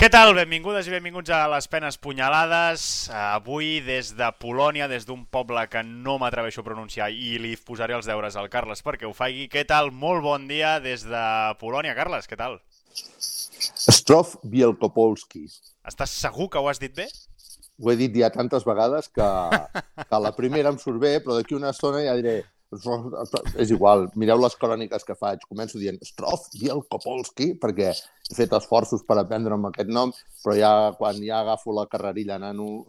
Què tal? Benvingudes i benvinguts a les penes punyalades. Avui des de Polònia, des d'un poble que no m'atreveixo a pronunciar i li posaré els deures al Carles perquè ho faci. Què tal? Molt bon dia des de Polònia. Carles, què tal? Strof Bielkopolski. Estàs segur que ho has dit bé? Ho he dit ja tantes vegades que, que la primera em surt bé, però d'aquí una estona ja diré és igual, mireu les cròniques que faig. Començo dient Strof Bielkopolski, perquè he fet esforços per aprendre'm aquest nom, però ja quan ja agafo la carrerilla nano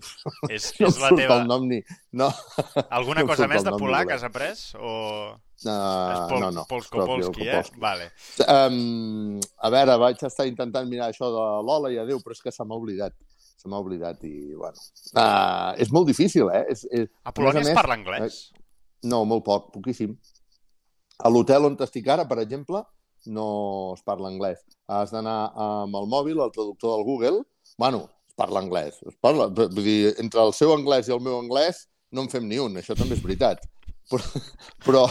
és, no és la teva... el nom ni... No. Alguna no cosa més de polac has après? O... Uh, Pol no, no. Polskopolski, eh? Vale. Um, a veure, vaig estar intentant mirar això de l'Ola i adéu, però és que se m'ha oblidat se m'ha oblidat i, bueno... Uh, és molt difícil, eh? És, és, a Polònia es parla anglès? Eh, no, molt poc, poquíssim. A l'hotel on estic ara, per exemple, no es parla anglès. Has d'anar amb el mòbil, al traductor del Google. Bueno, es parla anglès. Es parla, vull dir, entre el seu anglès i el meu anglès no en fem ni un, això també és veritat. Però, però,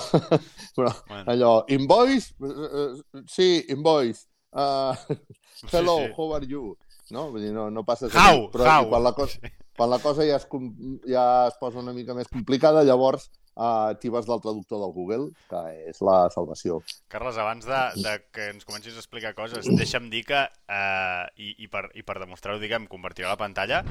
però bueno. allò, invoice? Sí, invoice. Uh, hello, sí, sí. how are you? No? Vull dir, no, no passes... How, però how. Quan la cosa, quan la cosa ja es, ja es posa una mica més complicada, llavors uh, actives del traductor del Google, que és la salvació. Carles, abans de, de que ens comencis a explicar coses, deixa'm dir que, uh, i, i, per, i per demostrar-ho, diguem, convertiré la pantalla,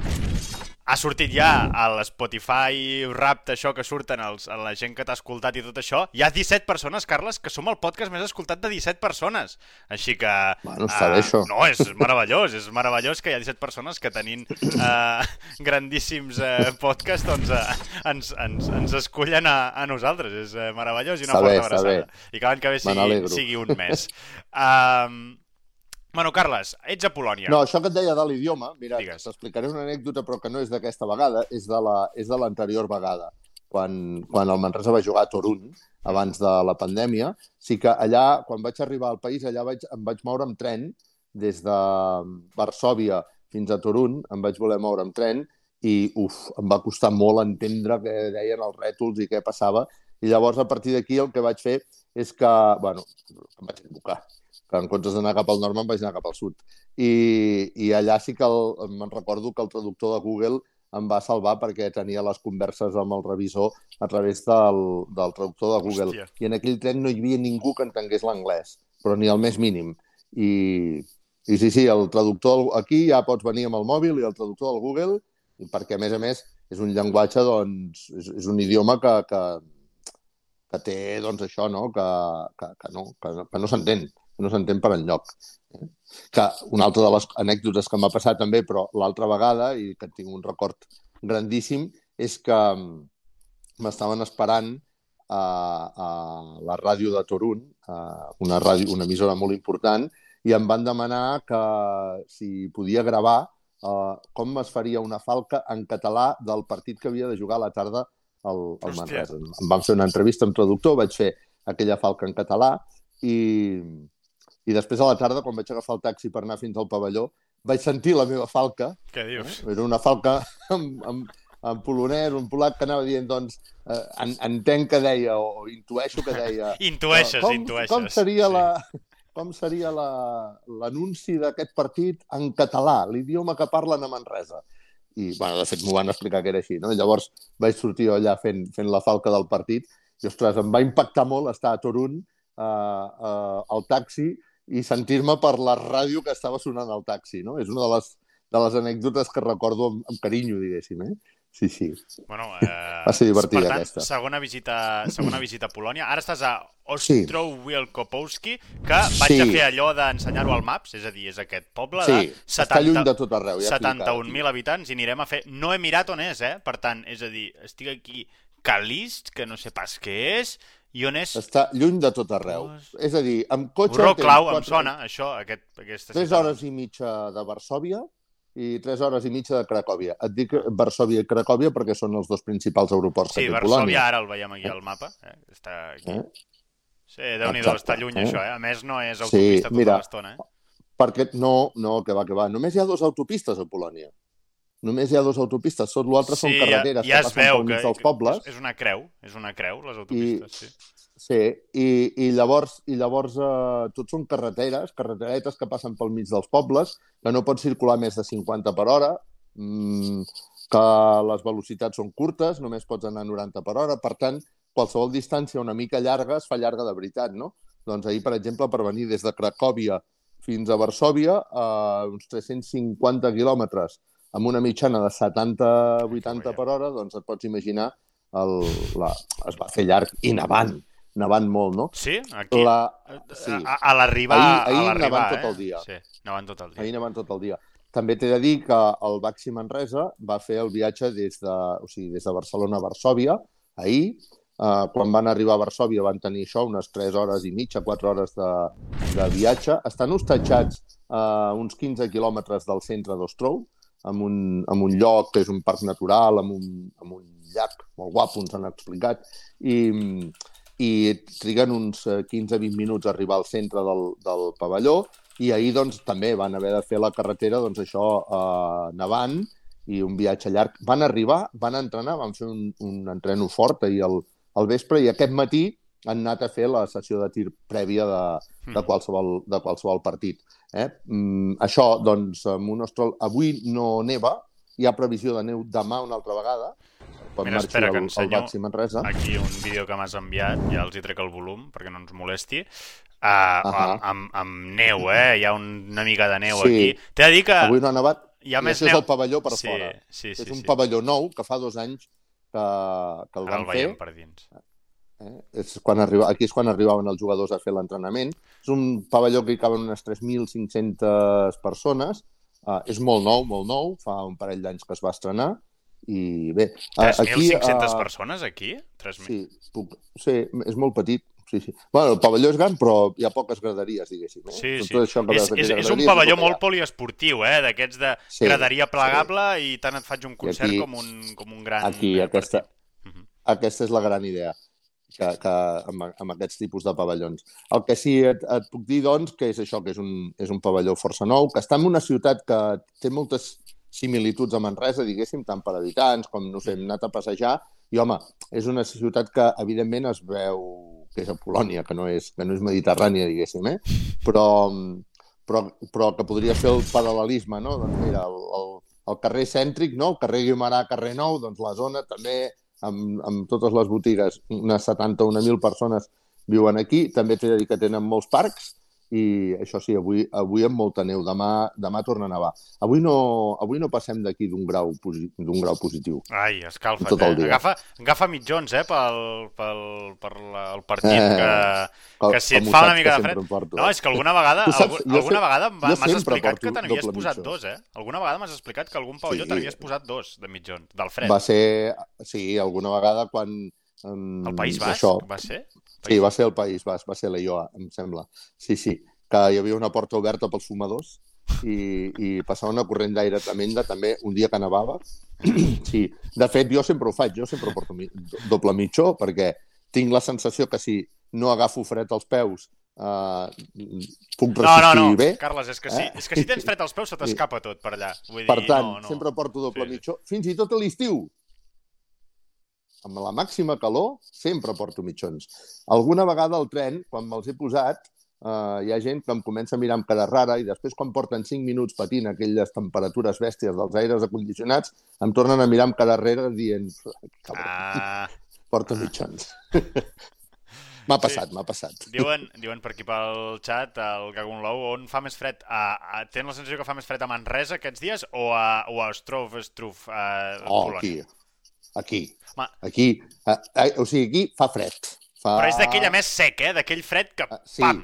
ha sortit ja a l'Spotify Rap, això que surten els, a la gent que t'ha escoltat i tot això. Hi ha 17 persones, Carles, que som el podcast més escoltat de 17 persones. Així que... Bueno, està uh, bé, això. No, és meravellós, és meravellós que hi ha 17 persones que tenint uh, grandíssims uh, podcasts, doncs uh, ens, ens, ens escollen a, a nosaltres. És uh, meravellós i una forta bé, abraçada. I que l'any que ve sigui, sigui un mes. Uh, Bueno, Carles, ets a Polònia. No, això que et deia de l'idioma, mira, t'explicaré una anècdota, però que no és d'aquesta vegada, és de l'anterior vegada. Quan, quan el Manresa va jugar a Torun, abans de la pandèmia, sí que allà, quan vaig arribar al país, allà vaig, em vaig moure amb tren, des de Varsòvia fins a Torun, em vaig voler moure amb tren, i uf, em va costar molt entendre què deien els rètols i què passava, i llavors a partir d'aquí el que vaig fer és que, bueno, em vaig equivocar, que en comptes d'anar cap al nord me'n vaig anar cap al sud. I, i allà sí que el, me'n recordo que el traductor de Google em va salvar perquè tenia les converses amb el revisor a través del, del traductor de Google. Hòstia. I en aquell tren no hi havia ningú que entengués l'anglès, però ni el més mínim. I, i sí, sí, el traductor aquí ja pots venir amb el mòbil i el traductor del Google, perquè a més a més és un llenguatge, doncs, és, és un idioma que, que, que té, doncs, això, no? Que, que, que no, que, que no s'entén no s'entén per enlloc. Eh? Que una altra de les anècdotes que m'ha passat també, però l'altra vegada, i que tinc un record grandíssim, és que mm, m'estaven esperant a, a la ràdio de Torun, a una, ràdio, una emissora molt important, i em van demanar que si podia gravar uh, com es faria una falca en català del partit que havia de jugar a la tarda al, al Manresa. Em van fer una entrevista amb traductor, vaig fer aquella falca en català i, i després a la tarda, quan vaig agafar el taxi per anar fins al pavelló, vaig sentir la meva falca. Què dius? Eh? Era una falca amb, amb, en polonès, un polac que anava dient, doncs, eh, en, entenc que deia, o intueixo que deia... intueixes, com, intueixes. Com seria sí. la com seria l'anunci la, d'aquest partit en català, l'idioma que parlen a Manresa. I, bueno, de fet, m'ho van explicar que era així, no? Llavors vaig sortir allà fent, fent la falca del partit i, ostres, em va impactar molt estar a Torun, eh, eh, al taxi, i sentir-me per la ràdio que estava sonant al taxi, no? És una de les, de les anècdotes que recordo amb, amb carinyo, diguéssim, eh? Sí, sí. Bueno, eh, Va ser divertida, per tant, aquesta. Segona visita, segona visita a Polònia. Ara estàs a Ostrow sí. Wielkopolski, que vaig sí. a fer allò d'ensenyar-ho al Maps, és a dir, és aquest poble sí. de 70, lluny de tot arreu, ja 71.000 habitants i anirem a fer... No he mirat on és, eh? Per tant, és a dir, estic aquí Calist, que no sé pas què és, i on és? Està lluny de tot arreu. És a dir, amb cotxe... Clau, quatre... em sona, això, aquest, aquesta Tres hores i mitja de Varsòvia i tres hores i mitja de Cracòvia. Et dic Varsòvia i Cracòvia perquè són els dos principals aeroports sí, que té Varsòvia, Polònia. ara el veiem aquí al mapa. Eh? Està aquí. Eh? Sí, déu nhi està lluny eh? això, eh? A més, no és autopista sí, tota l'estona, eh? Perquè, no, no, que va, que va. Només hi ha dues autopistes a Polònia. Només hi ha dues autopistes, tot l'altre sí, són carreteres ja, ja que passen pel mig que, dels pobles. És una creu, és una creu, les autopistes, I, sí. Sí, i, i llavors, i llavors eh, tot són carreteres, carreteretes que passen pel mig dels pobles, que no pot circular més de 50 per hora, mmm, que les velocitats són curtes, només pots anar a 90 per hora, per tant, qualsevol distància una mica llarga es fa llarga de veritat, no? Doncs ahir, per exemple, per venir des de Cracòvia fins a Varsovia, a eh, uns 350 quilòmetres, amb una mitjana de 70-80 per hora, doncs et pots imaginar, el, la, es va fer llarg i nevant nevant molt, no? Sí? Aquí? La... Sí. A, a l'arribar... Ahir, ahir a nevant eh? tot el dia. Sí, nevant tot el dia. Ahir nevant tot el dia. També t'he de dir que el Baxi Manresa va fer el viatge des de, o sigui, des de Barcelona a Varsòvia, ahir. Uh, quan van arribar a Varsòvia van tenir això, unes 3 hores i mitja, 4 hores de, de viatge. Estan hostatjats a uh, uns 15 quilòmetres del centre d'Ostrou, en un, en un lloc que és un parc natural, amb un, amb un llac molt guapo, ens han explicat, i, i triguen uns 15-20 eh, minuts a arribar al centre del, del pavelló i ahir doncs, també van haver de fer la carretera doncs, això eh, nevant i un viatge llarg. Van arribar, van entrenar, van fer un, un entreno fort ahir al, al vespre i aquest matí han anat a fer la sessió de tir prèvia de, de, hmm. qualsevol, de qualsevol partit. Eh? Mm, això, doncs, amb un Ostrol... Avui no neva, hi ha previsió de neu demà una altra vegada, quan Mira, espera, el, que ensenyo el Manresa. aquí un vídeo que m'has enviat, ja els hi trec el volum perquè no ens molesti, uh, uh -huh. amb, amb, neu, eh? Hi ha una mica de neu sí. aquí. T'he de dir que... Avui no ha nevat, hi ha més neu... és el pavelló per sí, fora. Sí, sí, és un sí. pavelló nou que fa dos anys que, que el Ara van el fer. per dins. Eh? És quan arriba, aquí és quan arribaven els jugadors a fer l'entrenament. És un pavelló que hi caben unes 3.500 persones. Uh, és molt nou, molt nou, fa un parell d'anys que es va estrenar i bé... 3.500 uh, persones aquí? 3 sí, puc, sí, és molt petit. Sí, sí. Bueno, el pavelló és gran, però hi ha poques graderies, diguéssim. Eh? Sí, sí. Això és, és, és un pavelló molt poliesportiu, eh? d'aquests de sí, graderia plegable sí. i tant et faig un concert aquí, com, un, com un gran Aquí, aquesta, uh -huh. aquesta és la gran idea que, que amb, amb aquests tipus de pavellons. El que sí et, et puc dir, doncs, que és això, que és un, és un pavelló força nou, que està en una ciutat que té moltes similituds a Manresa, diguéssim, tant per habitants com, no sé, hem anat a passejar, i home, és una ciutat que evidentment es veu que és a Polònia, que no és, que no és mediterrània, diguéssim, eh? però, però, però que podria fer el paral·lelisme, no? Doncs mira, el, el, el carrer cèntric, no? el carrer Guimarà, carrer Nou, doncs la zona també, amb, amb totes les botigues, unes 70 o 1.000 persones viuen aquí, també t'he de dir que tenen molts parcs, i això sí, avui, avui amb molta neu, demà, demà torna a nevar. Avui no, avui no passem d'aquí d'un grau, d'un grau positiu. Ai, escalfa't, tot el eh? dia. Agafa, agafa mitjons, eh, pel, pel, per la, el partit, que, eh, que si et fa una mica de fred... Porto, no, és que alguna vegada, saps, algun, alguna vegada m'has explicat que te n'havies posat mitjó. dos, eh? Alguna vegada m'has explicat que algun pavelló sí. te n'havies posat dos de mitjons, del fred. Va ser, sí, alguna vegada quan... Um, el País Basc, això, va ser? Sí, va ser el País Basc, va ser l'EIOA, em sembla. Sí, sí, que hi havia una porta oberta pels fumadors i, i passava una corrent d'aire tremenda també un dia que nevava. sí, de fet, jo sempre ho faig, jo sempre porto mi, doble mitjó perquè tinc la sensació que si no agafo fred als peus uh, puc resistir no, no, no. bé. Carles, és que, si, eh? és que si tens fred als peus se t'escapa tot per allà. Vull dir, per tant, no, no. sempre porto doble sí. mitjó, fins i tot a l'estiu amb la màxima calor, sempre porto mitjons. Alguna vegada al tren, quan me'ls he posat, eh, hi ha gent que em comença a mirar amb cara rara i després, quan porten 5 minuts patint aquelles temperatures bèsties dels aires acondicionats, em tornen a mirar amb cara rere dient ah. porta mitjons. M'ha passat, sí. m'ha passat. Diuen, diuen per aquí pel xat, el Gagun Lou, on fa més fred? A, a, tenen la sensació que fa més fred a Manresa aquests dies o a, o a Struf, Struf, a oh, Polònia? aquí. Aquí. Ma... Aquí. Uh, uh, o sigui, aquí fa fred. Fa... Però és d'aquella més sec, eh? D'aquell fred que... Uh, sí. Pam!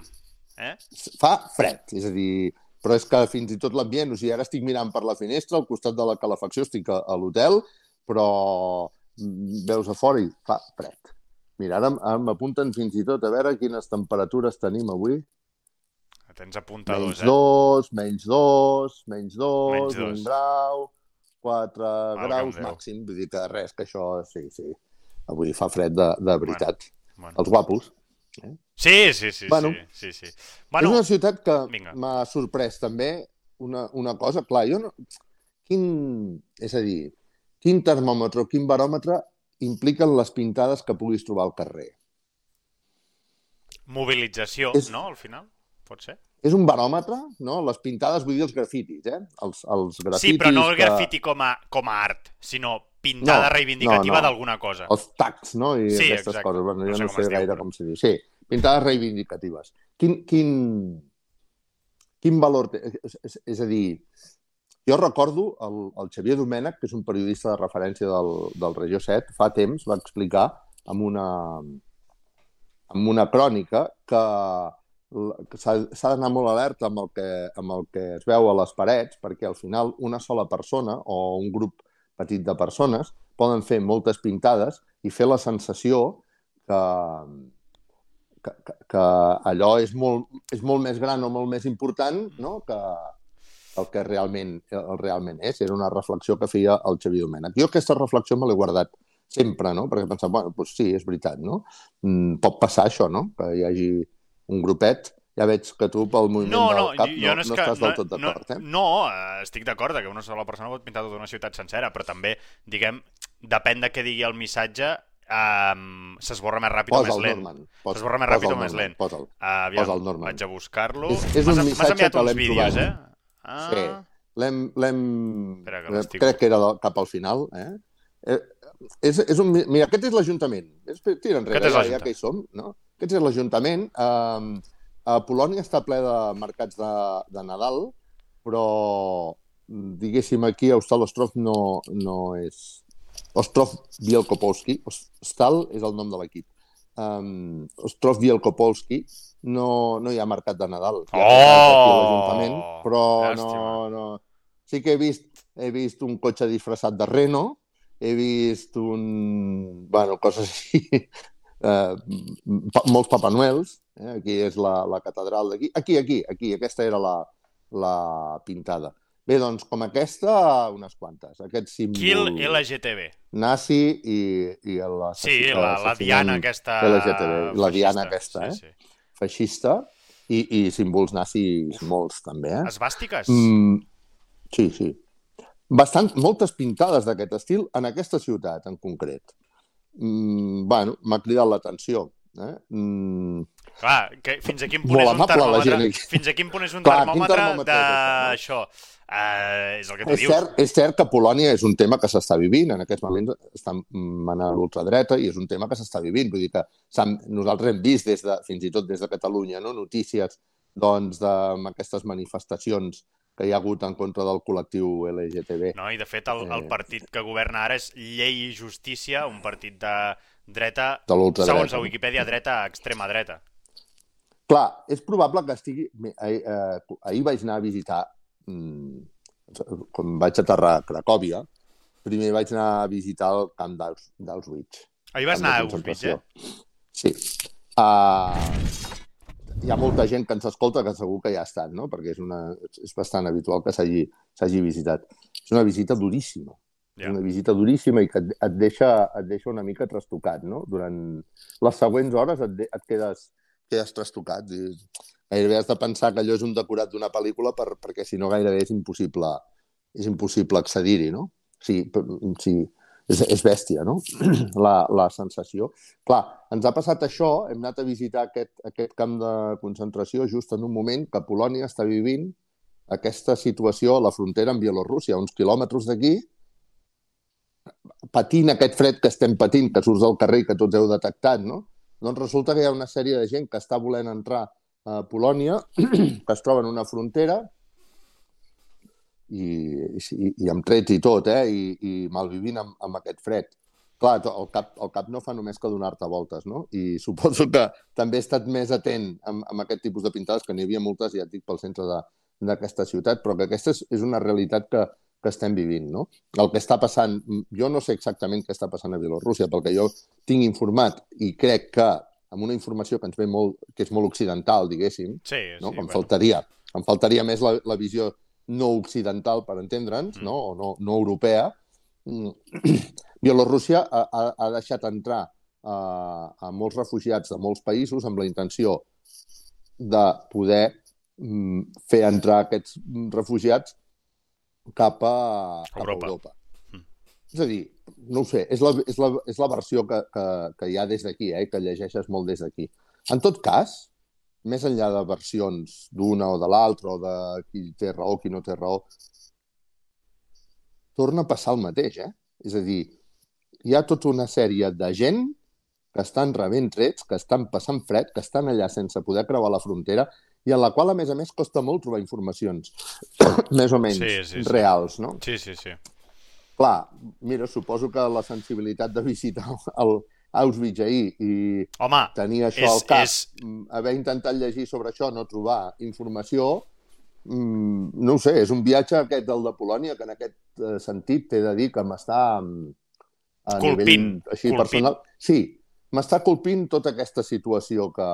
Eh? Fa fred, és a dir... Però és que fins i tot l'ambient, o sigui, ara estic mirant per la finestra, al costat de la calefacció estic a, a l'hotel, però mm, veus a fora i fa fred. Mira, ara, ara m'apunten fins i tot a veure quines temperatures tenim avui. Tens apuntadors, menys eh? dos, menys dos, menys dos, menys dos. un grau... 4 ah, graus màxim, vull dir que res, que això, sí, sí, avui fa fred de, de veritat. Bueno, bueno. Els guapos. Eh? Sí, sí, sí, bueno, sí, sí, sí. Bueno, és una ciutat que m'ha sorprès també una, una cosa, clar, jo no... Quin, és a dir, quin termòmetre o quin baròmetre impliquen les pintades que puguis trobar al carrer? Mobilització, és... no, al final? Pot ser? És un baròmetre, no? Les pintades, vull dir els grafitis, eh? Els, els grafitis sí, però no el grafiti que... com, a, com a art, sinó pintada no, reivindicativa no, no. d'alguna cosa. Els tags, no? I sí, aquestes exacte. coses. Bueno, jo no, sé, no sé gaire diu, com se diu. Sí, pintades reivindicatives. Quin, quin, quin valor té? És, és, és a dir, jo recordo el, el Xavier Domènech, que és un periodista de referència del, del Regió 7, fa temps va explicar amb una, amb una crònica que s'ha d'anar molt alerta amb el, que, amb el que es veu a les parets, perquè al final una sola persona o un grup petit de persones poden fer moltes pintades i fer la sensació que, que, que, allò és molt, és molt més gran o molt més important no? que el que realment, el realment és. Era una reflexió que feia el Xavier Domènech. Jo aquesta reflexió me l'he guardat sempre, no? perquè pensava, bueno, doncs sí, és veritat, no? Mm, pot passar això, no? Que hi hagi un grupet ja veig que tu pel moviment no, no, del cap no, no, no estàs del tot d'acord, no, eh? No, eh, estic d'acord que una sola persona pot pintar tota una ciutat sencera, però també, diguem, depèn de què digui el missatge, um, s'esborra més ràpid posa o més lent. S'esborra més ràpid o més lent. Posa'l, uh, aviam, posa Norman. Vaig a buscar-lo. És, és un missatge que l'hem trobat. Eh? Ah. Sí, l'hem... Que crec que era cap al final, eh? eh és, és un, mira, aquest és l'Ajuntament. Tira enrere, ja, ja que hi som, no? Aquest és l'Ajuntament. Uh, a Polònia està ple de mercats de, de Nadal, però diguéssim aquí a Ostal Ostrov no, no és... Ostrov Bielkopolski, Ostal és el nom de l'equip. Um, Ostrov Bielkopolski no, no hi ha mercat de Nadal. Hi ha oh! però no, no... Sí que he vist, he vist un cotxe disfressat de Reno, he vist un... bueno, coses així eh, molts Papa Noels, eh? aquí és la, la catedral d'aquí, aquí, aquí, aquí, aquesta era la, la pintada. Bé, doncs, com aquesta, unes quantes. Aquest símbol... Kill LGTB. Nazi i, i la... Sí, la, la diana aquesta... LGTB, la diana aquesta, sí, eh? Sí. Feixista i, i símbols nazis molts, també, eh? Esbàstiques? Mm, sí, sí. Bastant, moltes pintades d'aquest estil en aquesta ciutat, en concret mm, bueno, m'ha cridat l'atenció. Eh? Mm, Clar, que fins a quin punt és un termòmetre, fins a quin punt és un Clar, termòmetre, termòmetre d'això. Uh, és el que tu és dius. Cert, és cert que Polònia és un tema que s'està vivint, en aquests moments està manant l'ultradreta i és un tema que s'està vivint. Vull dir que nosaltres hem vist des de, fins i tot des de Catalunya no? notícies doncs, d'aquestes manifestacions que hi ha hagut en contra del col·lectiu LGTB. No, i de fet el, el eh, partit que governa ara és Llei i Justícia, un partit de dreta, de segons la Wikipedia, dreta extrema dreta. Clar, és probable que estigui... Ahir, eh, ahir vaig anar a visitar, mmm, quan vaig aterrar a Cracòvia, primer vaig anar a visitar el camp d'Auschwitz. Ahir vas anar a Auschwitz, eh? Sí. Uh, hi ha molta gent que ens escolta que segur que ja ha estat, no? perquè és, una, és bastant habitual que s'hagi visitat. És una visita duríssima. Yeah. Una visita duríssima i que et, et, deixa, et deixa una mica trastocat. No? Durant les següents hores et, de, et quedes, quedes trastocat. I gairebé has de pensar que allò és un decorat d'una pel·lícula per, perquè si no gairebé és impossible, és impossible accedir-hi. No? Sí, sí, és, és bèstia, no? la, la sensació. Clar, ens ha passat això, hem anat a visitar aquest, aquest camp de concentració just en un moment que Polònia està vivint aquesta situació a la frontera amb Bielorússia, uns quilòmetres d'aquí, patint aquest fred que estem patint, que surts al carrer i que tots heu detectat, no? Doncs resulta que hi ha una sèrie de gent que està volent entrar a Polònia, que es troba en una frontera, i, i, i amb trets i tot, eh? I, i malvivint amb, amb aquest fred. Clar, el cap, el cap no fa només que donar-te voltes, no? I suposo que també he estat més atent amb, amb aquest tipus de pintades, que n'hi havia moltes, ja et dic, pel centre d'aquesta ciutat, però que aquesta és, és una realitat que, que estem vivint, no? El que està passant, jo no sé exactament què està passant a Bielorússia, pel que jo tinc informat i crec que amb una informació que ens ve molt, que és molt occidental, diguéssim, sí, no? sí, em, bueno. faltaria, em faltaria més la, la visió no occidental, per entendre'ns, mm. no? o no, no europea, mm. Bielorússia ha, ha, ha deixat entrar a, a molts refugiats de molts països amb la intenció de poder mm, fer entrar aquests refugiats cap a, cap Europa. a Europa. Mm. És a dir, no ho sé, és la, és la, és la versió que, que, que hi ha des d'aquí, eh, que llegeixes molt des d'aquí. En tot cas, més enllà de versions d'una o de l'altra, o de qui té raó, qui no té raó, torna a passar el mateix, eh? És a dir, hi ha tota una sèrie de gent que estan rebent trets, que estan passant fred, que estan allà sense poder creuar la frontera i en la qual, a més a més, costa molt trobar informacions més o menys sí, sí, sí. reals, no? Sí, sí, sí. Clar, mira, suposo que la sensibilitat de visitar el, Auschwitz ahir i Home, tenir això és, al cap, és... Mm, haver intentat llegir sobre això, no trobar informació, mm, no ho sé, és un viatge aquest del de Polònia que en aquest eh, sentit t'he de dir que m'està mm, a colpint, nivell així colpint. personal. Sí, m'està colpint tota aquesta situació que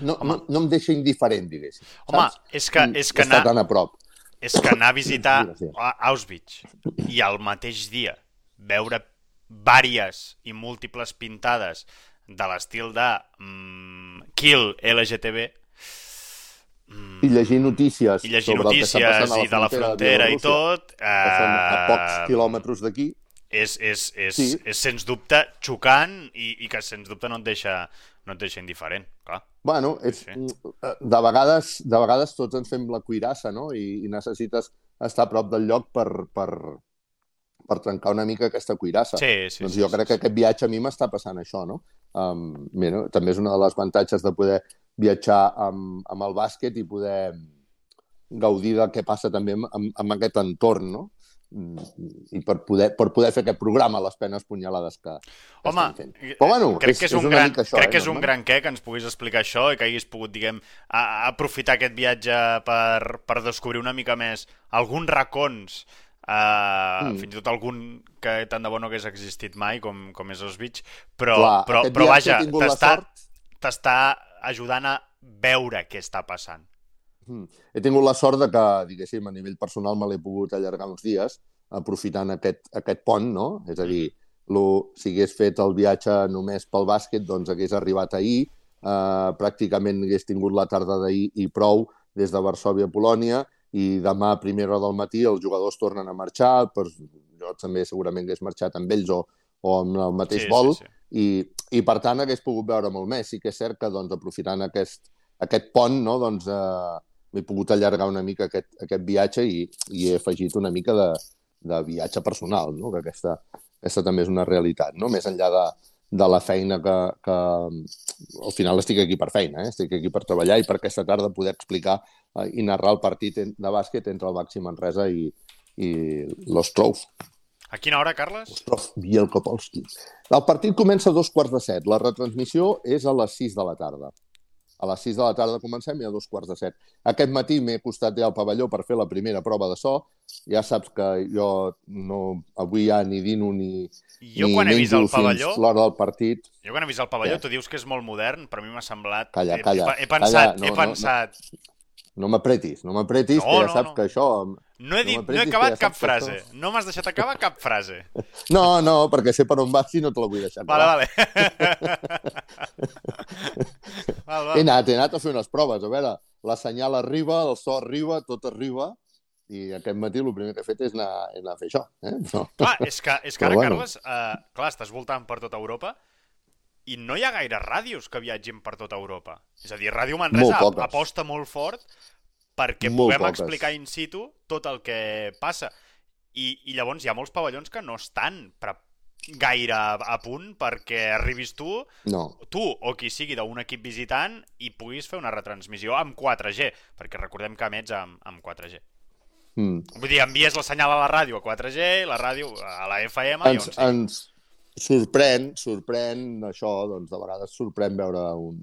no, no, no em deixa indiferent, diguéssim. Home, saps? és que, és que anar... tan a prop. És que anar a visitar Auschwitz i al mateix dia veure vàries i múltiples pintades de l'estil de mm, Kill LGTB mm, i llegir notícies, i llegir sobre notícies el que està passant a la i de la frontera i tot eh, que són a eh, pocs quilòmetres d'aquí és, és, és, sí. és sens dubte xocant i, i que sens dubte no et deixa, no et deixa indiferent, clar. Bueno, és, sí. de, vegades, de vegades tots ens fem la cuirassa, no? I, i necessites estar a prop del lloc per, per, per trencar una mica aquesta cuirassa. Sí, sí, doncs jo sí, crec sí. que aquest viatge a mi m'està passant això, no? Um, mira, també és una de les avantatges de poder viatjar amb, amb el bàsquet i poder gaudir del que passa també amb, amb, aquest entorn, no? i per poder, per poder fer aquest programa les penes punyalades que, que Home, fent. Però, bueno, crec és, que és, un, gran, això, crec eh, que és un gran què que ens puguis explicar això i que haguis pogut, diguem, a, a aprofitar aquest viatge per, per descobrir una mica més alguns racons Uh, mm. fins i tot algun que tant de bo no hagués existit mai, com, com és Auschwitz, però, Clar, però, però vaja, t'està ajudant a veure què està passant. Mm. He tingut la sort de que, diguéssim, a nivell personal me l'he pogut allargar uns dies aprofitant aquest, aquest pont, no? És a dir, lo, si hagués fet el viatge només pel bàsquet, doncs hagués arribat ahir, eh, pràcticament hagués tingut la tarda d'ahir i prou des de Varsovia a Polònia, i demà a primera hora del matí els jugadors tornen a marxar, però jo també segurament hagués marxat amb ells o, o amb el mateix sí, vol, sí, sí. I, i per tant hagués pogut veure molt més. Sí que és cert que doncs, aprofitant aquest, aquest pont no, doncs, eh, m'he pogut allargar una mica aquest, aquest viatge i, i he afegit una mica de, de viatge personal, no? que aquesta, aquesta també és una realitat, no? més enllà de, de la feina que, que al final estic aquí per feina, eh? estic aquí per treballar i per aquesta tarda poder explicar eh, i narrar el partit de bàsquet entre el Baxi Manresa i, i l'Ostrov. A quina hora, Carles? Ostrov Bielkopolski. El partit comença a dos quarts de set. La retransmissió és a les 6 de la tarda. A les 6 de la tarda comencem i a dos quarts de set. Aquest matí m'he costat ja al pavelló per fer la primera prova de so. Ja saps que jo no, avui ja ni dino ni, jo ni quan he vist el pavelló... l'hora del partit. Jo quan he vist el pavelló, tu dius que és molt modern, però a mi m'ha semblat... Calla, calla. He, he pensat, calla, no, he pensat... No, no. No m'apretis, no m'apretis, no, que ja no, saps no. que això... No he, dit, no, no he acabat cap frase. Això... No m'has deixat acabar cap frase. No, no, perquè sé per on vas i no te la vull deixar acabar. Vale, vale. val, val. He anat, he anat a fer unes proves. A veure, la senyal arriba, el so arriba, tot arriba, i aquest matí el primer que he fet és anar, anar a fer això. Eh? No. Clar, és que, és que ara, bueno. Carles, uh, clar, estàs voltant per tota Europa, i no hi ha gaire ràdios que viatgin per tota Europa. És a dir, Ràdio Manresa molt aposta molt fort perquè molt puguem poques. explicar in situ tot el que passa. I, I llavors hi ha molts pavellons que no estan pre gaire a punt perquè arribis tu, no. tu o qui sigui d'un equip visitant i puguis fer una retransmissió amb 4G, perquè recordem que emets amb, amb 4G. Mm. Vull dir, envies la senyal a la ràdio a 4G, la ràdio a la FM... Ens, i on ens, sorprèn, sorprèn això, doncs de vegades sorprèn veure un,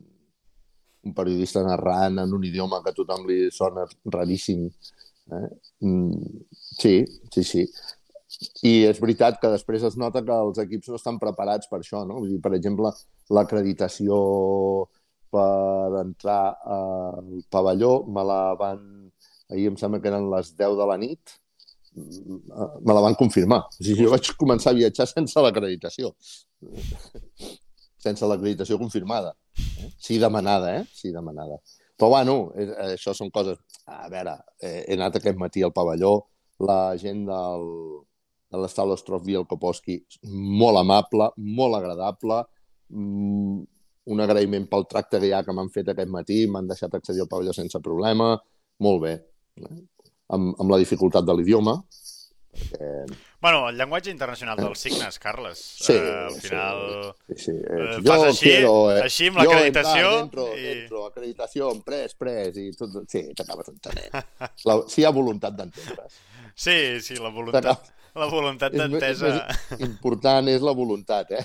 un periodista narrant en un idioma que a tothom li sona raríssim. Eh? Mm, sí, sí, sí. I és veritat que després es nota que els equips no estan preparats per això, no? Vull dir, per exemple, l'acreditació per entrar al pavelló me la van... Ahir em sembla que eren les 10 de la nit, me la van confirmar. O sigui, jo vaig començar a viatjar sense l'acreditació. sense l'acreditació confirmada. Eh? Sí demanada, eh? Sí demanada. Però, bueno, això són coses... A veure, eh, he anat aquest matí al pavelló, la gent del, de l'Estal Ostrov Koposki, molt amable, molt agradable, mm, un agraïment pel tracte que hi ha que m'han fet aquest matí, m'han deixat accedir al pavelló sense problema, molt bé. Eh? Amb, amb la dificultat de l'idioma, perquè... Bueno, el llenguatge internacional dels signes, Carles. Sí, uh, al final... Sí, sí. sí. Eh, fas així, quiero, eh, així amb l'acreditació... Dentro, i... dentro, acreditació, pres, pres, i tot... Sí, t'acabes entenent. La, si hi ha voluntat d'entendre's. Sí, sí, la voluntat la voluntat d'entesa... important és la voluntat, eh?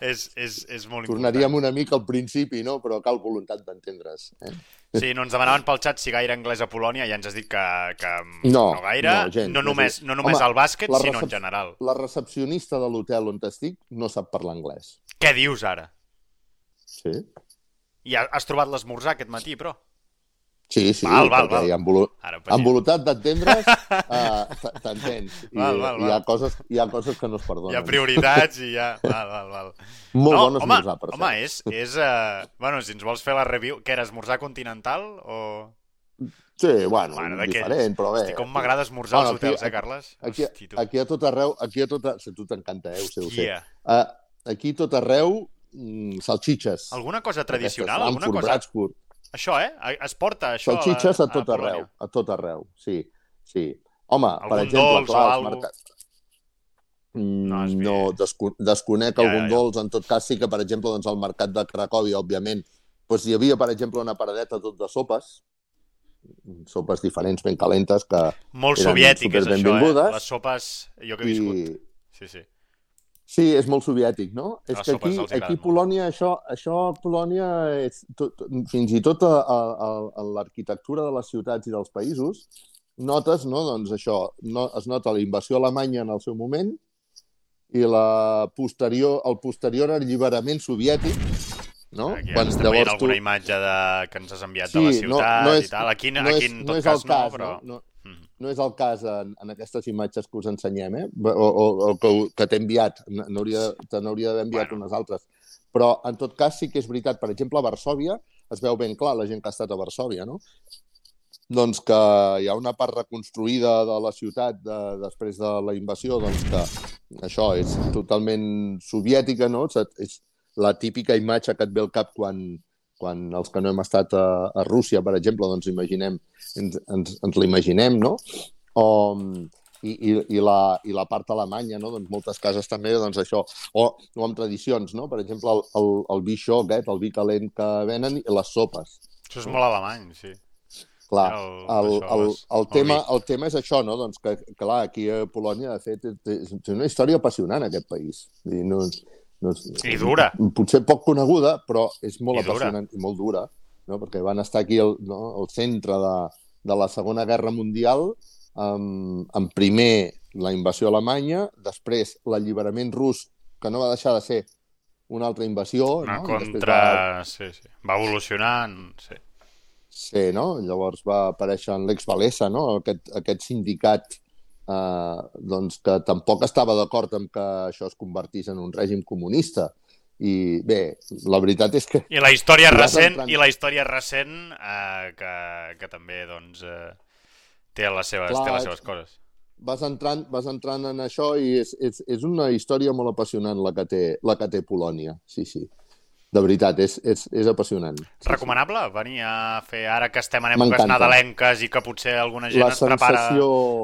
És, és, és molt important. Tornaríem una mica al principi, no? Però cal voluntat d'entendre's. Eh? Sí, no ens demanaven pel xat si gaire anglès a Polònia i ja ens has dit que, que no, no gaire, no, gens, no només, no només Home, al bàsquet, sinó en general. La recepcionista de l'hotel on estic no sap parlar anglès. Què dius ara? Sí. I has trobat l'esmorzar aquest matí, però? Sí, sí, val, val, val. amb, volu Ara, amb voluntat d'entendre's uh, t'entens. I val, val, val. Hi, ha coses, hi ha coses que no es perdonen. Hi ha prioritats i hi ha... Val, val, val. Molt no, bon esmorzar, per Home, és... és uh... Bueno, si ens vols fer la review... Què era, esmorzar continental o...? Sí, bueno, bueno diferent, però bé. Hosti, com m'agrada esmorzar bueno, als hotels, aquí, eh, Carles? Aquí, Hosti, aquí a tot arreu... Aquí a tot arreu... Si tu t'encanta, eh? Ho sé, ho sé. Uh, aquí a tot arreu, mm, salxitxes. Alguna cosa tradicional? Alguna cosa... Curt. Això, eh? Es porta això Salxitxes a, a, tot a arreu, a tot arreu, sí, sí. Home, algun per exemple, dolç clar, els mercats... No, no desco desconec ja, algun ja. dolç. En tot cas, sí que, per exemple, doncs, al mercat de Cracòvia, òbviament, doncs, hi havia, per exemple, una paradeta tot de sopes, sopes diferents, ben calentes, que Molt soviètiques, això, eh? Les sopes, jo que he viscut. I... Sí, sí. Sí, és molt soviètic, no? És que aquí, aquí Polònia, això, això Polònia, és tot, fins i tot a, a, a l'arquitectura de les ciutats i dels països, notes, no? Doncs això, no, es nota la invasió alemanya en el seu moment i la posterior, el posterior alliberament soviètic, no? Aquí Quan, estem veient alguna tu... imatge de, que ens has enviat sí, de la ciutat no, no és, i tal. Aquí, no aquí en tot no és cas, cas no, però... No, no, no és el cas en, en aquestes imatges que us ensenyem, eh? o, o, o que, que t'he enviat, n'hauria d'haver enviat bueno. unes altres. Però, en tot cas, sí que és veritat. Per exemple, a Varsòvia es veu ben clar, la gent que ha estat a Varsòvia, no? doncs que hi ha una part reconstruïda de la ciutat de, després de la invasió, doncs que això és totalment soviètica, no? És la típica imatge que et ve al cap quan, quan els que no hem estat a, a Rússia, per exemple, doncs imaginem, ens, ens, ens l'imaginem, no? O, i, i, i, la, i la part alemanya, no? doncs moltes cases també, doncs això, o, o amb tradicions, no? per exemple, el, el, el vi això, aquest, el vi calent que venen i les sopes. Això és molt alemany, sí. Clar, el, el, el, el, tema, el tema és això, no? doncs que, clar, aquí a Polònia, de fet, és una història apassionant, aquest país. I no, no, I dura. Potser poc coneguda, però és molt I apassionant dura. i molt dura, no? perquè van estar aquí al, no? al centre de, de la Segona Guerra Mundial, amb, amb primer la invasió alemanya, després l'alliberament rus, que no va deixar de ser una altra invasió. Una no? contra... Va... Sí, sí. Va evolucionant, sí. Sí, no? Llavors va aparèixer en l'ex Valesa, no? Aquest, aquest sindicat eh, doncs que tampoc estava d'acord amb que això es convertís en un règim comunista. I bé, la veritat és que... I la història recent, entrant... i la història recent eh, que, que també doncs, eh, té, les seves, Clar, té les seves coses. Vas entrant, vas entrant en això i és, és, és una història molt apassionant la que té, la que té Polònia, sí, sí de veritat, és, és, és apassionant. Sí, Recomanable sí. venir a fer, ara que estem en èpoques nadalenques i que potser alguna gent la es prepara,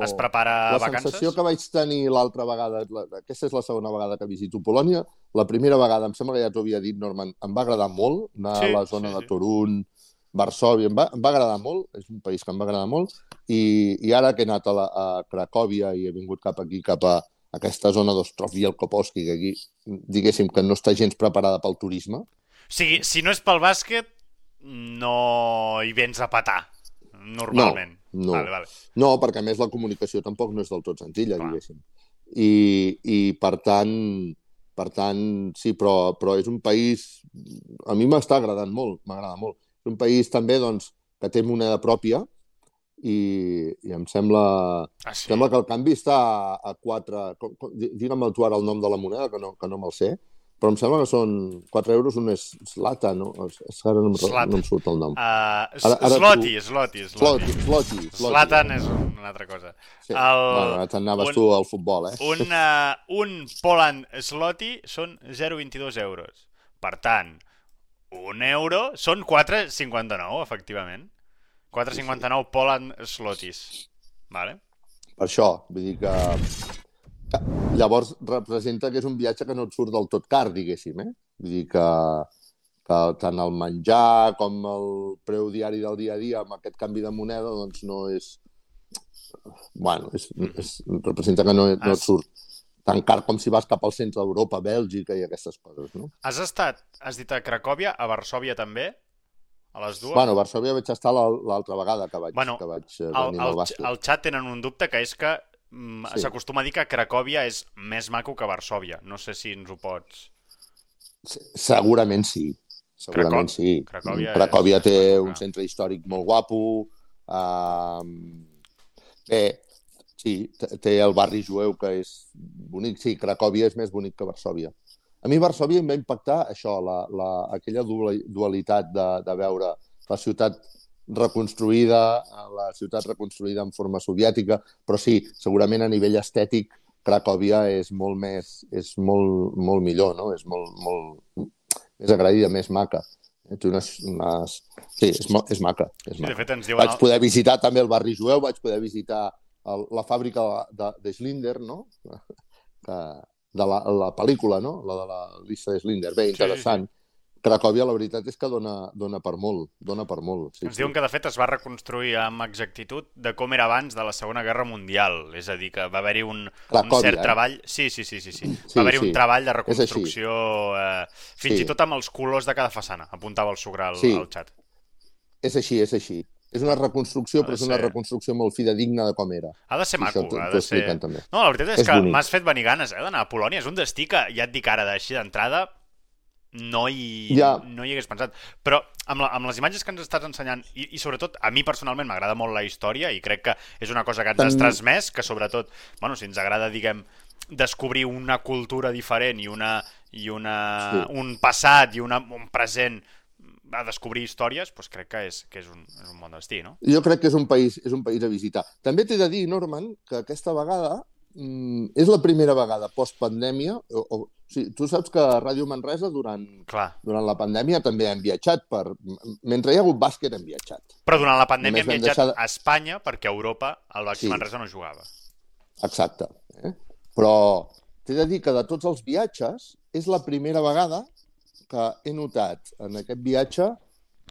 es prepara la vacances? La sensació que vaig tenir l'altra vegada, la, aquesta és la segona vegada que visito Polònia, la primera vegada, em sembla que ja t'ho havia dit, Norman, em va agradar molt anar sí, a la zona sí, de Torun, Varsòvia, em va, em va agradar molt, és un país que em va agradar molt, i, i ara que he anat a, la, a Cracòvia i he vingut cap aquí, cap a aquesta zona d'Ostrov i el Koposki, que aquí, diguéssim, que no està gens preparada pel turisme, o sigui, si no és pel bàsquet, no hi vens a patar, normalment. No, no. Vale, vale. no perquè a més la comunicació tampoc no és del tot senzilla, Clar. diguéssim. I, I per tant, per tant, sí, però, però és un país... A mi m'està agradant molt, m'agrada molt. És un país també doncs, que té moneda pròpia i, i em sembla, ah, sí? sembla que el canvi està a, a 4... Digue'm tu ara el nom de la moneda, que no, que no me'l sé però em sembla que són 4 euros un és Slata, no? És que ara no, em, no em surt el nom. Uh, ara, ara sloti, tu... sloti, sloti. Sloti, sloti. Slatan és una altra cosa. Sí. El... Bueno, t'anaves tu al futbol, eh? Un, uh, un Poland Sloti són 0,22 euros. Per tant, un euro són 4,59, efectivament. 4,59 sí, sí. Poland Slotis. Vale. Per això, vull dir que... Llavors representa que és un viatge que no et surt del tot car, diguéssim, eh? Vull dir que, que tant el menjar com el preu diari del dia a dia amb aquest canvi de moneda doncs no és... Bueno, és, és, representa que no, no et surt tan car com si vas cap al centre d'Europa, Bèlgica i aquestes coses, no? Has estat, has dit a Cracòvia, a Varsovia també? A les dues? Bueno, a Varsovia vaig estar l'altra vegada que vaig, bueno, que vaig eh, venir el, al bàsquet. El xat tenen un dubte, que és que mm, s'acostuma a dir que Cracòvia és més maco que Varsovia. No sé si ens ho pots... Segurament sí. Segurament Cracò... sí. Cracòvia, Cracòvia és... té un centre històric molt guapo. Uh, bé, sí, té el barri jueu que és bonic. Sí, Cracòvia és més bonic que Varsovia. A mi Varsovia em va impactar això, la, la, aquella dualitat de, de veure la ciutat reconstruïda, la ciutat reconstruïda en forma soviètica, però sí, segurament a nivell estètic Cracòvia és molt més, és molt, molt millor, no? És molt, molt més agraïda, més maca. Té unes, unes... Sí, és, és maca. És maca. Sí, de fet, ens diuen... Vaig poder visitar també el barri jueu, vaig poder visitar el, la fàbrica de, de Schlinder, no? que, de la, la pel·lícula, no? La de la Lisa Schlinder. Bé, interessant. Sí, sí. Cracòvia, la veritat és que dona, dona per molt, dona per molt. Sí, Ens diuen sí. que, de fet, es va reconstruir amb exactitud de com era abans de la Segona Guerra Mundial. És a dir, que va haver-hi un, Cracòvia, un cert eh? treball... Sí, sí, sí, sí, sí. sí va haver-hi sí. un treball de reconstrucció, eh, fins sí. i tot amb els colors de cada façana, apuntava el Sugra al, sí. al xat. És així, és així. És una reconstrucció, però és una reconstrucció molt fidedigna de com era. Ha de ser maco, ha de ser... També. No, la veritat és, és que m'has fet venir ganes eh, d'anar a Polònia. És un destí que, ja et dic ara, d'així d'entrada, no hi, ja. no hi hagués pensat. Però amb, la, amb les imatges que ens estàs ensenyant, i, i sobretot a mi personalment m'agrada molt la història i crec que és una cosa que ens has transmès, que sobretot, bueno, si ens agrada, diguem, descobrir una cultura diferent i, una, i una, sí. un passat i una, un present a descobrir històries, doncs crec que és, que és, un, és un bon destí, no? Jo crec que és un país, és un país a visitar. També t'he de dir, Norman, que aquesta vegada mm, és la primera vegada post-pandèmia, o, o, sí, tu saps que a Ràdio Manresa durant, Clar. durant la pandèmia també hem viatjat, per, mentre hi ha hagut bàsquet hem viatjat. Però durant la pandèmia Només hem viatjat deixar... a Espanya perquè a Europa el Baxi sí. Manresa no jugava. Exacte. Eh? Però t'he de dir que de tots els viatges és la primera vegada que he notat en aquest viatge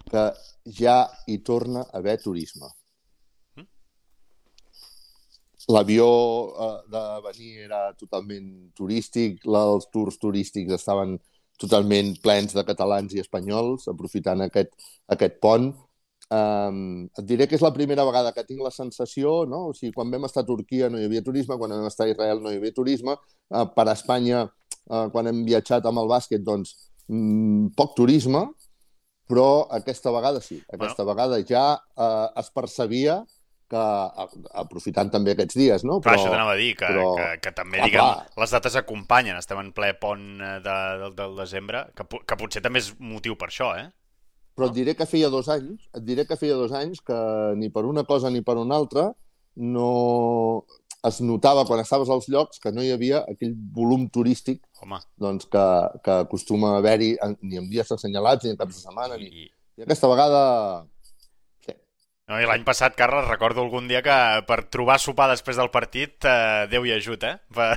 que ja hi torna a haver turisme l'avió eh, de venir era totalment turístic, els tours turístics estaven totalment plens de catalans i espanyols, aprofitant aquest, aquest pont. Um, et diré que és la primera vegada que tinc la sensació, no? o sigui, quan vam estar a Turquia no hi havia turisme, quan vam estar a Israel no hi havia turisme, uh, per a Espanya, uh, quan hem viatjat amb el bàsquet, doncs, poc turisme, però aquesta vegada sí, aquesta bueno. vegada ja uh, es percebia que aprofitant també aquests dies, no? Però, però això t'anava a dir, que, però... que, que també, ah, diguem, clar. les dates acompanyen, estem en ple pont eh, de, del, del desembre, que, que potser també és motiu per això, eh? Però et diré que feia dos anys, et diré que feia dos anys que ni per una cosa ni per una altra no es notava quan estaves als llocs que no hi havia aquell volum turístic Home. doncs que, que acostuma a haver-hi ni en dies assenyalats ni en caps de setmana. I, ni... I aquesta vegada no, I l'any passat, Carles, recordo algun dia que per trobar sopar després del partit, eh, Déu hi ajut, eh? Per...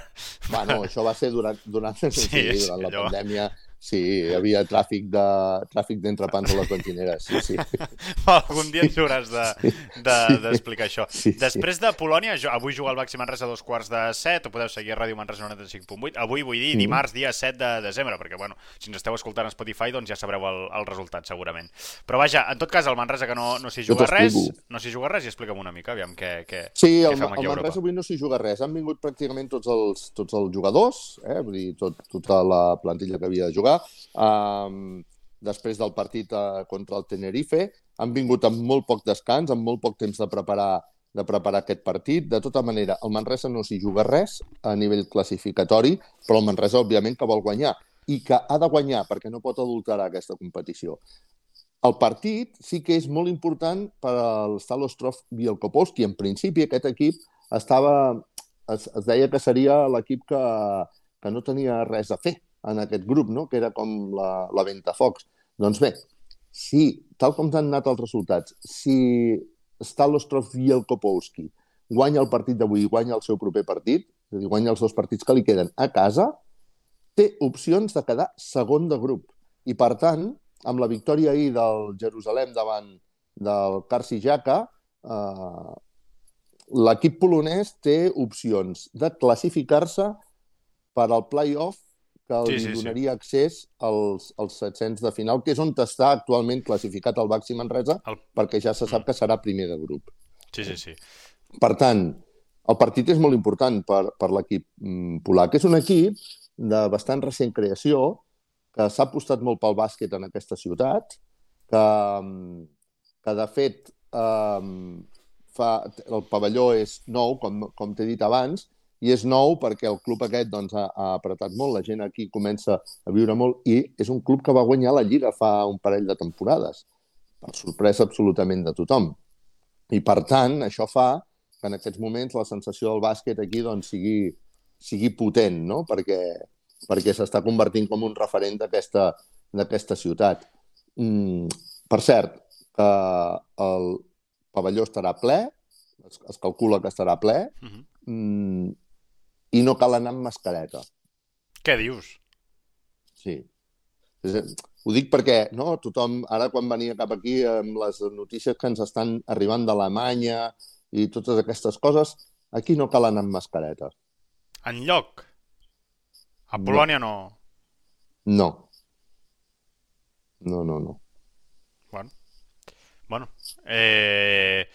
Bueno, això va ser durant, durant, sí, sí, durant la allò... pandèmia Sí, hi havia tràfic de tràfic d'entrepans a les benzineres, sí, sí. Algun dia ens hauràs d'explicar de, sí, això. Sí, Després sí. de Polònia, jo, avui juga el Baxi Manresa a dos quarts de set, o podeu seguir a Ràdio Manresa 95.8. Avui vull dir dimarts, dia 7 de desembre, perquè, bueno, si ens esteu escoltant a Spotify, doncs ja sabreu el, el resultat, segurament. Però vaja, en tot cas, el Manresa que no, no s'hi juga res, no s'hi juga res, i explica'm una mica, aviam què, què, sí, què el, fem aquí el Manresa avui no s'hi juga res. Han vingut pràcticament tots els, tots els jugadors, eh? vull dir, tot, tota la plantilla que havia de jugar, um, després del partit uh, contra el Tenerife. Han vingut amb molt poc descans, amb molt poc temps de preparar de preparar aquest partit. De tota manera, el Manresa no s'hi juga res a nivell classificatori, però el Manresa, òbviament, que vol guanyar i que ha de guanyar perquè no pot adulterar aquesta competició. El partit sí que és molt important per al Stalostrov Bielkopolski. En principi, aquest equip estava, es, es deia que seria l'equip que, que no tenia res a fer en aquest grup, no? que era com la, la Ventafocs. Doncs bé, si, tal com han anat els resultats, si Stalostrov i el Kopowski guanya el partit d'avui i guanya el seu proper partit, és a dir, guanya els dos partits que li queden a casa, té opcions de quedar segon de grup. I, per tant, amb la victòria ahir del Jerusalem davant del Karsi Jaka, eh, l'equip polonès té opcions de classificar-se per al play-off que sí, li sí, donaria sí. accés als, als 700 de final, que és on està actualment classificat el Baxi Manresa, el... perquè ja se sap mm. que serà primer de grup. Sí, sí, sí. Per tant, el partit és molt important per, per l'equip mm, polac. És un equip de bastant recent creació, que s'ha apostat molt pel bàsquet en aquesta ciutat, que, mm, que de fet eh, fa, el pavelló és nou, com, com t'he dit abans, i és nou perquè el club aquest doncs, ha, ha apretat molt, la gent aquí comença a viure molt i és un club que va guanyar la Lliga fa un parell de temporades, per sorpresa absolutament de tothom. I per tant, això fa que en aquests moments la sensació del bàsquet aquí doncs, sigui, sigui potent, no? perquè, perquè s'està convertint com un referent d'aquesta ciutat. Mm, per cert, que el pavelló estarà ple, es, es calcula que estarà ple, uh -huh. mm, i no cal anar amb mascareta. Què dius? Sí. Ho dic perquè no, tothom, ara quan venia cap aquí amb les notícies que ens estan arribant d'Alemanya i totes aquestes coses, aquí no cal anar amb mascareta. En lloc? A Polònia no. No. No, no, no. Bueno. Bueno. Eh...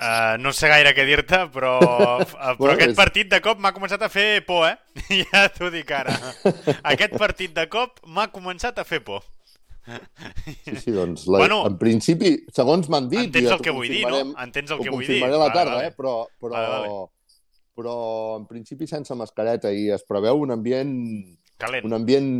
Uh, no sé gaire què dir-te, però, uh, però bueno, aquest és... partit de cop m'ha començat a fer por, eh? ja t'ho dic ara. aquest partit de cop m'ha començat a fer por. Sí, sí, doncs, la, bueno, en principi, segons m'han dit... Entens el que vull dir, no? Entens el que vull dir. Ho confirmaré a la tarda, vale, vale. eh? Però, però, vale, vale. però en principi sense mascareta i es preveu un ambient... Calent. Un ambient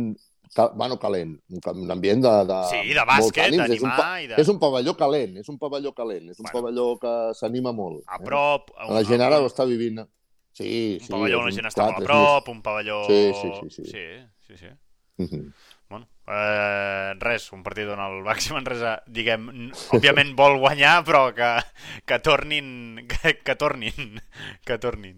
cal, bueno, calent, un ambient de, de Sí, de bàsquet, d'animar és, un, i de... és un pavelló calent, és un pavelló calent, és un bueno, pavelló que s'anima molt. A prop... Eh? La gent ara ho està vivint. Sí, un sí. Un pavelló on la gent està molt a prop, un pavelló... Sí, sí, sí. Sí, sí, sí. sí. Uh -huh. Eh, res, un partit on el Baxi Manresa, diguem, òbviament vol guanyar, però que, que tornin, que, que tornin, que tornin.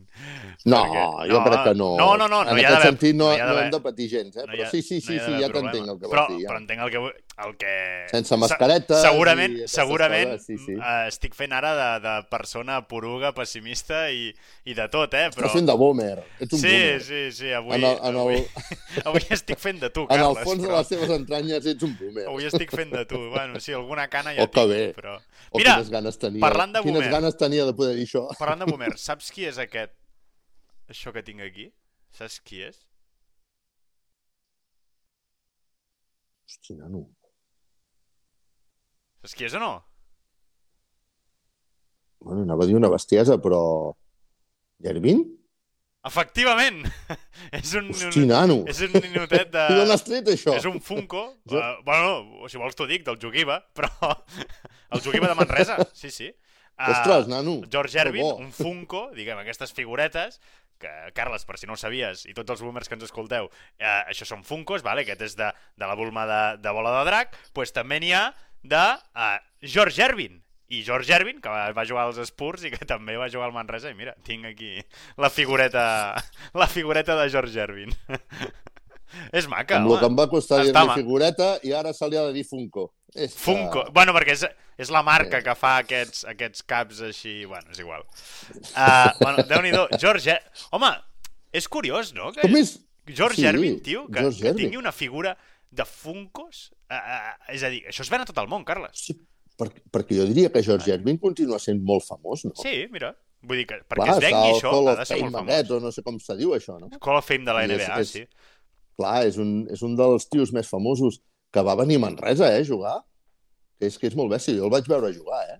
No, Perquè, jo no, crec que no. No, no, no, no en aquest sentit no, no, no hem de patir gens, eh? No però ha, sí, sí, sí, no sí, ja t'entenc el que però, vols dir. Ja. Però entenc el que, el que... Sense mascareta. Segurament, segurament coses, sí, sí. Uh, estic fent ara de, de persona poruga, pessimista i, i de tot, eh? Però... Estàs fent de boomer. Ets un sí, boomer. Sí, sí, sí, avui, en el, en el... avui, avui estic fent de tu, Carles. En el fons però... de les teves entranyes ets un boomer. Avui estic fent de tu. Bueno, sí, alguna cana ja oh, tinc, bé. però... Oh, Mira, quines ganes tenia. Parlant de boomer. Quines ganes tenia de poder dir això. Parlant de boomer, saps qui és aquest? Això que tinc aquí? Saps qui és? Hosti, nano. Saps qui és o no? Bueno, anava a dir una bestiesa, però... Gervin? Efectivament! és un, Hosti, nano! És un ninotet de... I d'on has tret, això? És un Funko. Jo... Uh, bueno, si vols t'ho dic, del Jugiva, però... el Jugiva de Manresa, sí, sí. Uh, Ostres, nano! George Ervin, un Funko, diguem, aquestes figuretes, que, Carles, per si no ho sabies, i tots els boomers que ens escolteu, uh, això són Funkos, vale? aquest és de, de la Bulma de, de Bola de Drac, pues també n'hi ha de uh, George Ervin, i George Ervin, que va jugar als Spurs i que també va jugar al Manresa, i mira, tinc aquí la figureta, la figureta de George Ervin. és maca, Amb home. el que em va costar dir-li figureta i ara se li ha de dir Funko. És Funko. Que... Bueno, perquè és, és la marca sí. que fa aquests, aquests caps així... Bueno, és igual. Uh, bueno, Déu-n'hi-do. George... Er... Home, és curiós, no? Que... Com és? George sí, Ervin, tio, que, que tingui una figura de Funkos. Uh, uh, és a dir, això es ven a tot el món, Carles. Sí, per, perquè jo diria que George Ervin continua sent molt famós, no? Sí, mira. Vull dir que perquè clar, es vengui això, ha de ser molt famós. O no sé com se diu això, no? Call of Fame de la NBA, és, és, sí. Clar, és un, és un dels tios més famosos que va venir a Manresa, eh, a jugar. Que és, que és molt bèstia. Jo el vaig veure jugar, eh?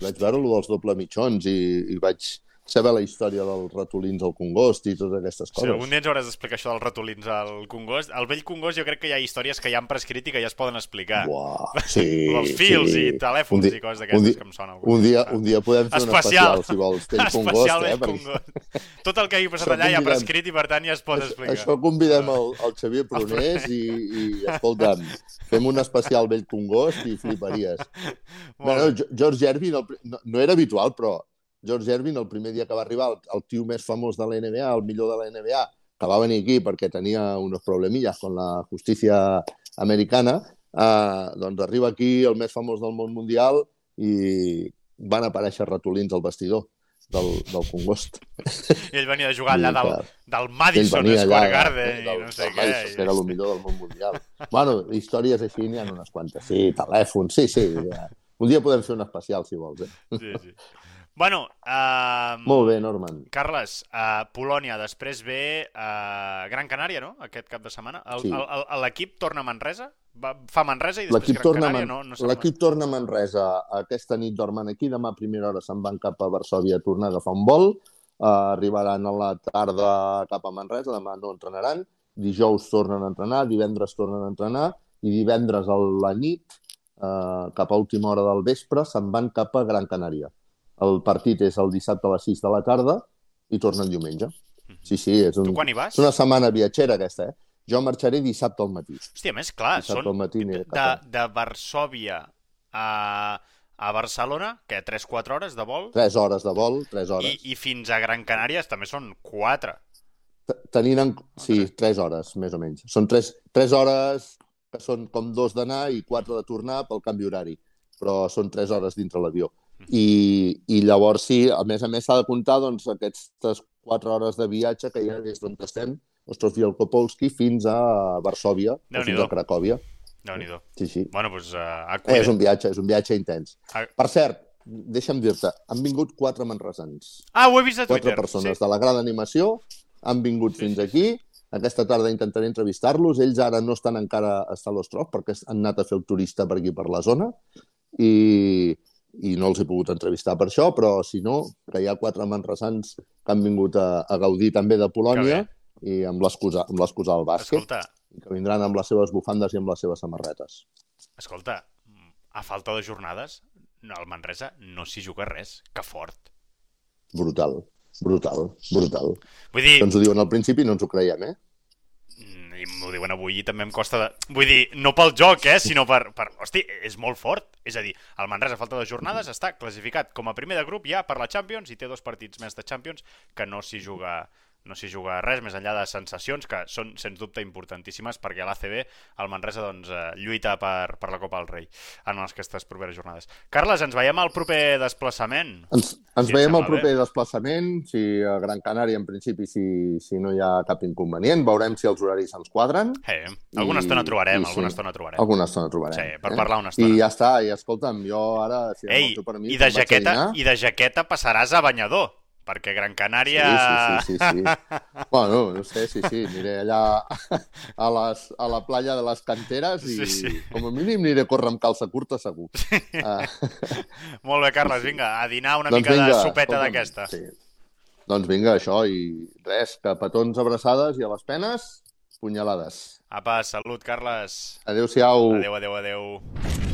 Vaig veure lo dels doble mitjons i, i vaig saber la història dels ratolins al Congost i totes aquestes coses. Sí, algun dia ens hauràs d'explicar això dels ratolins al Congost. Al vell Congost jo crec que hi ha històries que ja han prescrit i que ja es poden explicar. Buah, sí, els fils sí. i telèfons dia, i coses d'aquestes que em sonen. Un dia, un dia podem fer especial. un especial, si vols, vell Congost. eh, perquè... Tot el que hagi passat allà ja ha prescrit i per tant ja es pot explicar. Això convidem el, el Xavier Prunés i, i escolta'm, fem un especial vell Congost i fliparies. Bueno, George Gervin no, no era habitual, però George Ervin, el primer dia que va arribar, el, el tio més famós de la NBA, el millor de la NBA, que va venir aquí perquè tenia uns problemilles amb la justícia americana, eh, doncs arriba aquí el més famós del món mundial i van aparèixer ratolins al vestidor del, del Congost. I ell venia a jugar allà del, del Madison Square allà, Garden del, i no sé què. Madison, que era el millor del món mundial. bueno, històries així n'hi ha unes quantes. Sí, telèfons, sí, sí. Ja. Un dia podem fer un especial, si vols. Eh? Sí, sí. Bueno, uh, Molt bé, Norman. Carles, uh, Polònia, després ve uh, Gran Canària, no?, aquest cap de setmana. L'equip sí. torna a Manresa? Va, fa Manresa i després Gran torna Canària? Man... No, no L'equip torna a Manresa. Aquesta nit dormen aquí, demà a primera hora se'n van cap a Varsovia a tornar a agafar un vol. Uh, arribaran a la tarda cap a Manresa, demà no entrenaran. Dijous tornen a entrenar, divendres tornen a entrenar i divendres a la nit, uh, cap a última hora del vespre, se'n van cap a Gran Canària el partit és el dissabte a les 6 de la tarda i tornen diumenge. Mhm. Sí, sí, és, un, tu quan hi vas? és una setmana viatgera aquesta, eh? Jo marxaré dissabte al matí. Hòstia, més clar, dissabte són matí de, de Varsovia a, a Barcelona, que 3-4 hores de vol? 3 hores de vol, 3 hores. I, i fins a Gran Canària també són 4. Tenint en... Sí, 3 hores, més o menys. Són 3, 3 hores que són com dos d'anar i 4 de tornar pel canvi horari, però són 3 hores dintre l'avió. I, i llavors sí, a més a més s'ha de comptar doncs, aquestes 4 hores de viatge que hi ha des d'on estem, Ostrov Wielkopolski, fins a Varsovia, o fins a Cracòvia. déu nhi Sí, sí. Bueno, doncs, uh, eh, és un viatge, és un viatge intens. A... Per cert, deixa'm dir-te, han vingut quatre manresans. Ah, ho he vist a Twitter. Quatre persones sí. de la gran animació han vingut sí, fins sí, aquí. Aquesta tarda intentaré entrevistar-los. Ells ara no estan encara a Stalostrof perquè han anat a fer el turista per aquí, per la zona. I, i no els he pogut entrevistar per això, però si no, que hi ha quatre manresans que han vingut a, a gaudir també de Polònia i amb l'excusa del bàsquet. Escolta. I que vindran amb les seves bufandes i amb les seves samarretes. Escolta, a falta de jornades, al Manresa no s'hi juga res. Que fort. Brutal, brutal, brutal. Vull dir... Que ens ho diuen al principi i no ens ho creiem, eh? I m'ho diuen avui i també em costa de... Vull dir, no pel joc, eh, sinó per, per... Hosti, és molt fort. És a dir, el Manresa, a falta de jornades, està classificat com a primer de grup ja per la Champions i té dos partits més de Champions que no s'hi juga no s'hi juga res més enllà de sensacions que són sens dubte importantíssimes perquè l'ACB, el Manresa, doncs, eh, lluita per, per la Copa del Rei en aquestes properes jornades. Carles, ens veiem al proper desplaçament. Ens, ens si veiem al proper bé. desplaçament, si a Gran Canària, en principi, si, si no hi ha cap inconvenient, veurem si els horaris ens quadren. Eh, alguna I, estona trobarem, i, alguna sí, estona trobarem. Alguna estona trobarem. Sí, per eh? parlar una estona. I ja està, i escolta'm, jo ara, si Ei, per mi, i de, jaqueta, i de jaqueta passaràs a banyador perquè Gran Canària... Sí, sí, sí, sí, sí. bueno, no sé, sí, sí, aniré allà a, les, a la playa de les Canteres i sí, sí. com a mínim aniré a córrer amb calça curta segur. Sí. Uh... Molt bé, Carles, vinga, a dinar una doncs mica vinga, de sopeta d'aquesta. Sí. Doncs vinga, això, i res, que petons abraçades i a les penes, punyalades. Apa, salut, Carles. Adéu-siau. Adéu, adéu, adéu.